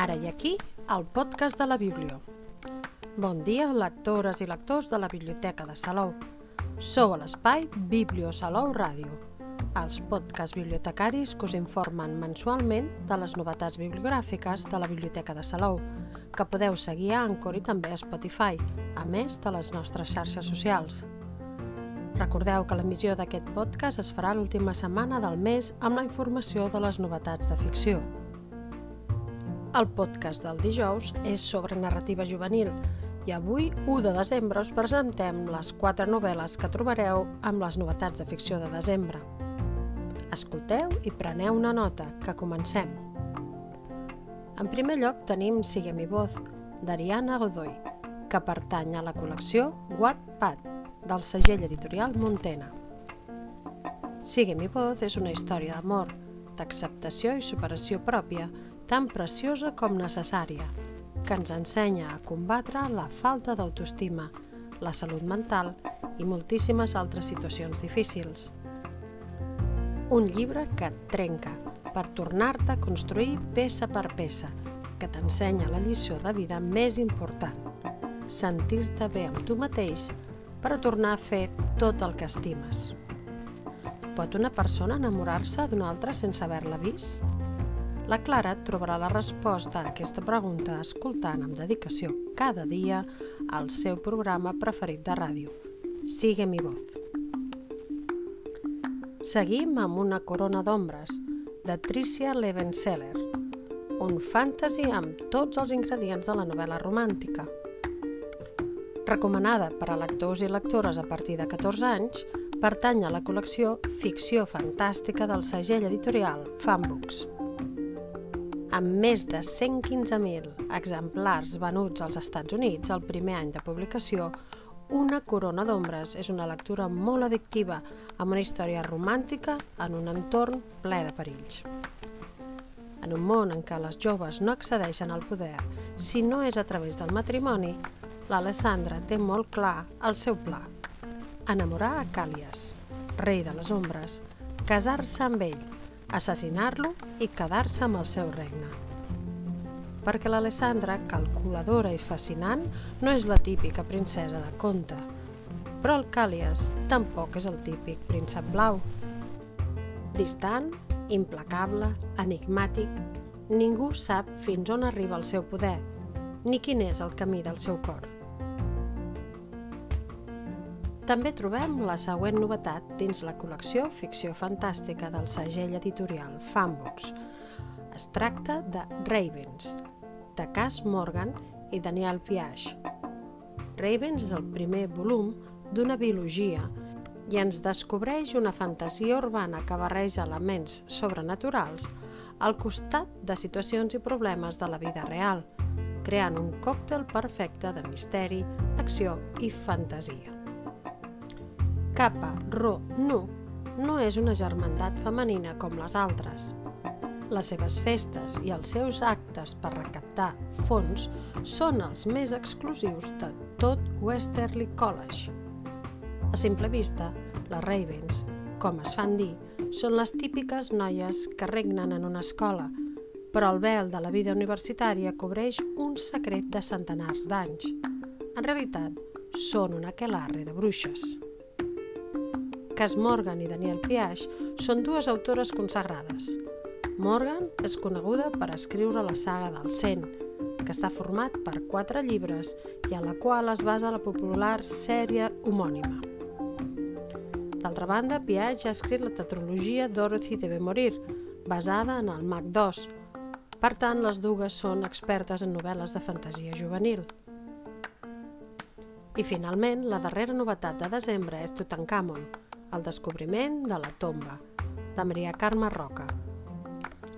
Ara i aquí, el podcast de la Bíblia. Bon dia, lectores i lectors de la Biblioteca de Salou. Sou a l'espai Biblio Salou Ràdio, els podcasts bibliotecaris que us informen mensualment de les novetats bibliogràfiques de la Biblioteca de Salou, que podeu seguir a Anchor i també a Spotify, a més de les nostres xarxes socials. Recordeu que l'emissió d'aquest podcast es farà l'última setmana del mes amb la informació de les novetats de ficció. El podcast del dijous és sobre narrativa juvenil i avui, 1 de desembre, us presentem les quatre novel·les que trobareu amb les novetats de ficció de desembre. Escolteu i preneu una nota, que comencem. En primer lloc tenim Sigue mi voz, d'Ariana Godoy, que pertany a la col·lecció Wattpad, del segell editorial Montena. Sigue mi voz és una història d'amor, d'acceptació i superació pròpia tan preciosa com necessària, que ens ensenya a combatre la falta d'autoestima, la salut mental i moltíssimes altres situacions difícils. Un llibre que et trenca per tornar-te a construir peça per peça, que t'ensenya la lliçó de vida més important, sentir-te bé amb tu mateix per a tornar a fer tot el que estimes. Pot una persona enamorar-se d'una altra sense haver-la vist? La Clara trobarà la resposta a aquesta pregunta escoltant amb dedicació cada dia el seu programa preferit de ràdio, Sigue mi voz. Seguim amb una corona d'ombres, de Tricia Levenseller, un fantasy amb tots els ingredients de la novel·la romàntica. Recomanada per a lectors i lectores a partir de 14 anys, pertany a la col·lecció Ficció Fantàstica del segell editorial Fanbooks amb més de 115.000 exemplars venuts als Estats Units el primer any de publicació, Una corona d'ombres és una lectura molt addictiva amb una història romàntica en un entorn ple de perills. En un món en què les joves no accedeixen al poder si no és a través del matrimoni, l'Alessandra té molt clar el seu pla. Enamorar a Càlies, rei de les ombres, casar-se amb ell assassinar-lo i quedar-se amb el seu regne. Perquè l'Alessandra, calculadora i fascinant, no és la típica princesa de conte, però el Càlies tampoc és el típic príncep blau. Distant, implacable, enigmàtic, ningú sap fins on arriba el seu poder, ni quin és el camí del seu cor. També trobem la següent novetat dins la col·lecció Ficció Fantàstica del segell editorial Fanbooks. Es tracta de Ravens, de Cass Morgan i Daniel Piaget. Ravens és el primer volum d'una biologia i ens descobreix una fantasia urbana que barreja elements sobrenaturals al costat de situacions i problemes de la vida real, creant un còctel perfecte de misteri, acció i fantasia. Kappa Rho Nu no és una germandat femenina com les altres. Les seves festes i els seus actes per recaptar fons són els més exclusius de tot Westerly College. A simple vista, les Ravens, com es fan dir, són les típiques noies que regnen en una escola, però el vel de la vida universitària cobreix un secret de centenars d'anys. En realitat, són una aquelarre de bruixes. Cass Morgan i Daniel Piaget són dues autores consagrades. Morgan és coneguda per escriure la saga del Cent, que està format per quatre llibres i en la qual es basa la popular sèrie homònima. D'altra banda, Piaget ha escrit la tetralogia Dorothy debe morir, basada en el Mag 2. Per tant, les dues són expertes en novel·les de fantasia juvenil. I finalment, la darrera novetat de desembre és Tutankhamon, el descobriment de la tomba, de Maria Carme Roca.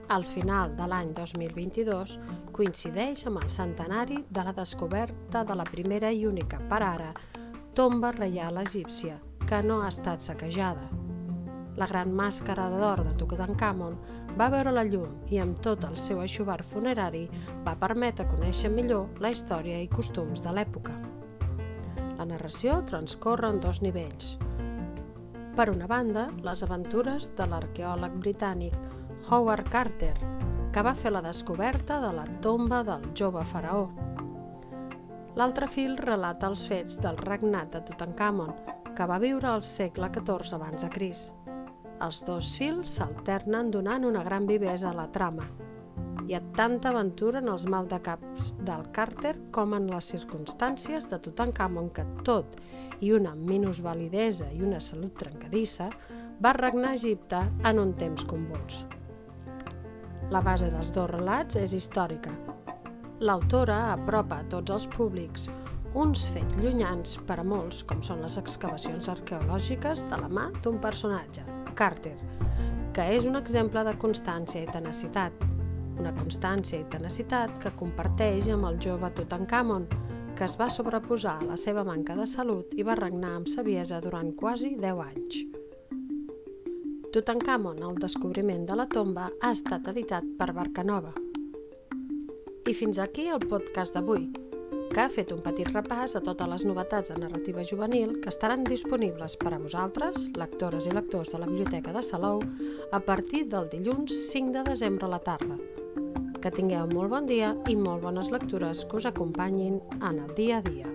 Al final de l'any 2022 coincideix amb el centenari de la descoberta de la primera i única per ara tomba reial egípcia que no ha estat saquejada. La gran màscara d'or de Tutankhamon va veure la llum i amb tot el seu aixovar funerari va permetre conèixer millor la història i costums de l'època. La narració transcorre en dos nivells – per una banda, les aventures de l'arqueòleg britànic Howard Carter, que va fer la descoberta de la tomba del jove faraó. L'altre fil relata els fets del regnat de Tutankamon, que va viure al segle XIV abans de Cris. Els dos fils s'alternen donant una gran vivesa a la trama. Hi ha tanta aventura en els maldecaps del Carter com en les circumstàncies de Tutankamon que tot i una minusvalidesa i una salut trencadissa va regnar Egipte en un temps convuls. La base dels dos relats és històrica. L'autora apropa a tots els públics uns fets llunyans per a molts, com són les excavacions arqueològiques de la mà d'un personatge, Carter, que és un exemple de constància i tenacitat. Una constància i tenacitat que comparteix amb el jove Tutankamon, que es va sobreposar a la seva manca de salut i va regnar amb saviesa durant quasi 10 anys. Tutankamon, el descobriment de la tomba, ha estat editat per Barcanova. I fins aquí el podcast d'avui, que ha fet un petit repàs a totes les novetats de narrativa juvenil que estaran disponibles per a vosaltres, lectores i lectors de la Biblioteca de Salou, a partir del dilluns 5 de desembre a la tarda. Que tingueu molt bon dia i molt bones lectures que us acompanyin en el dia a dia.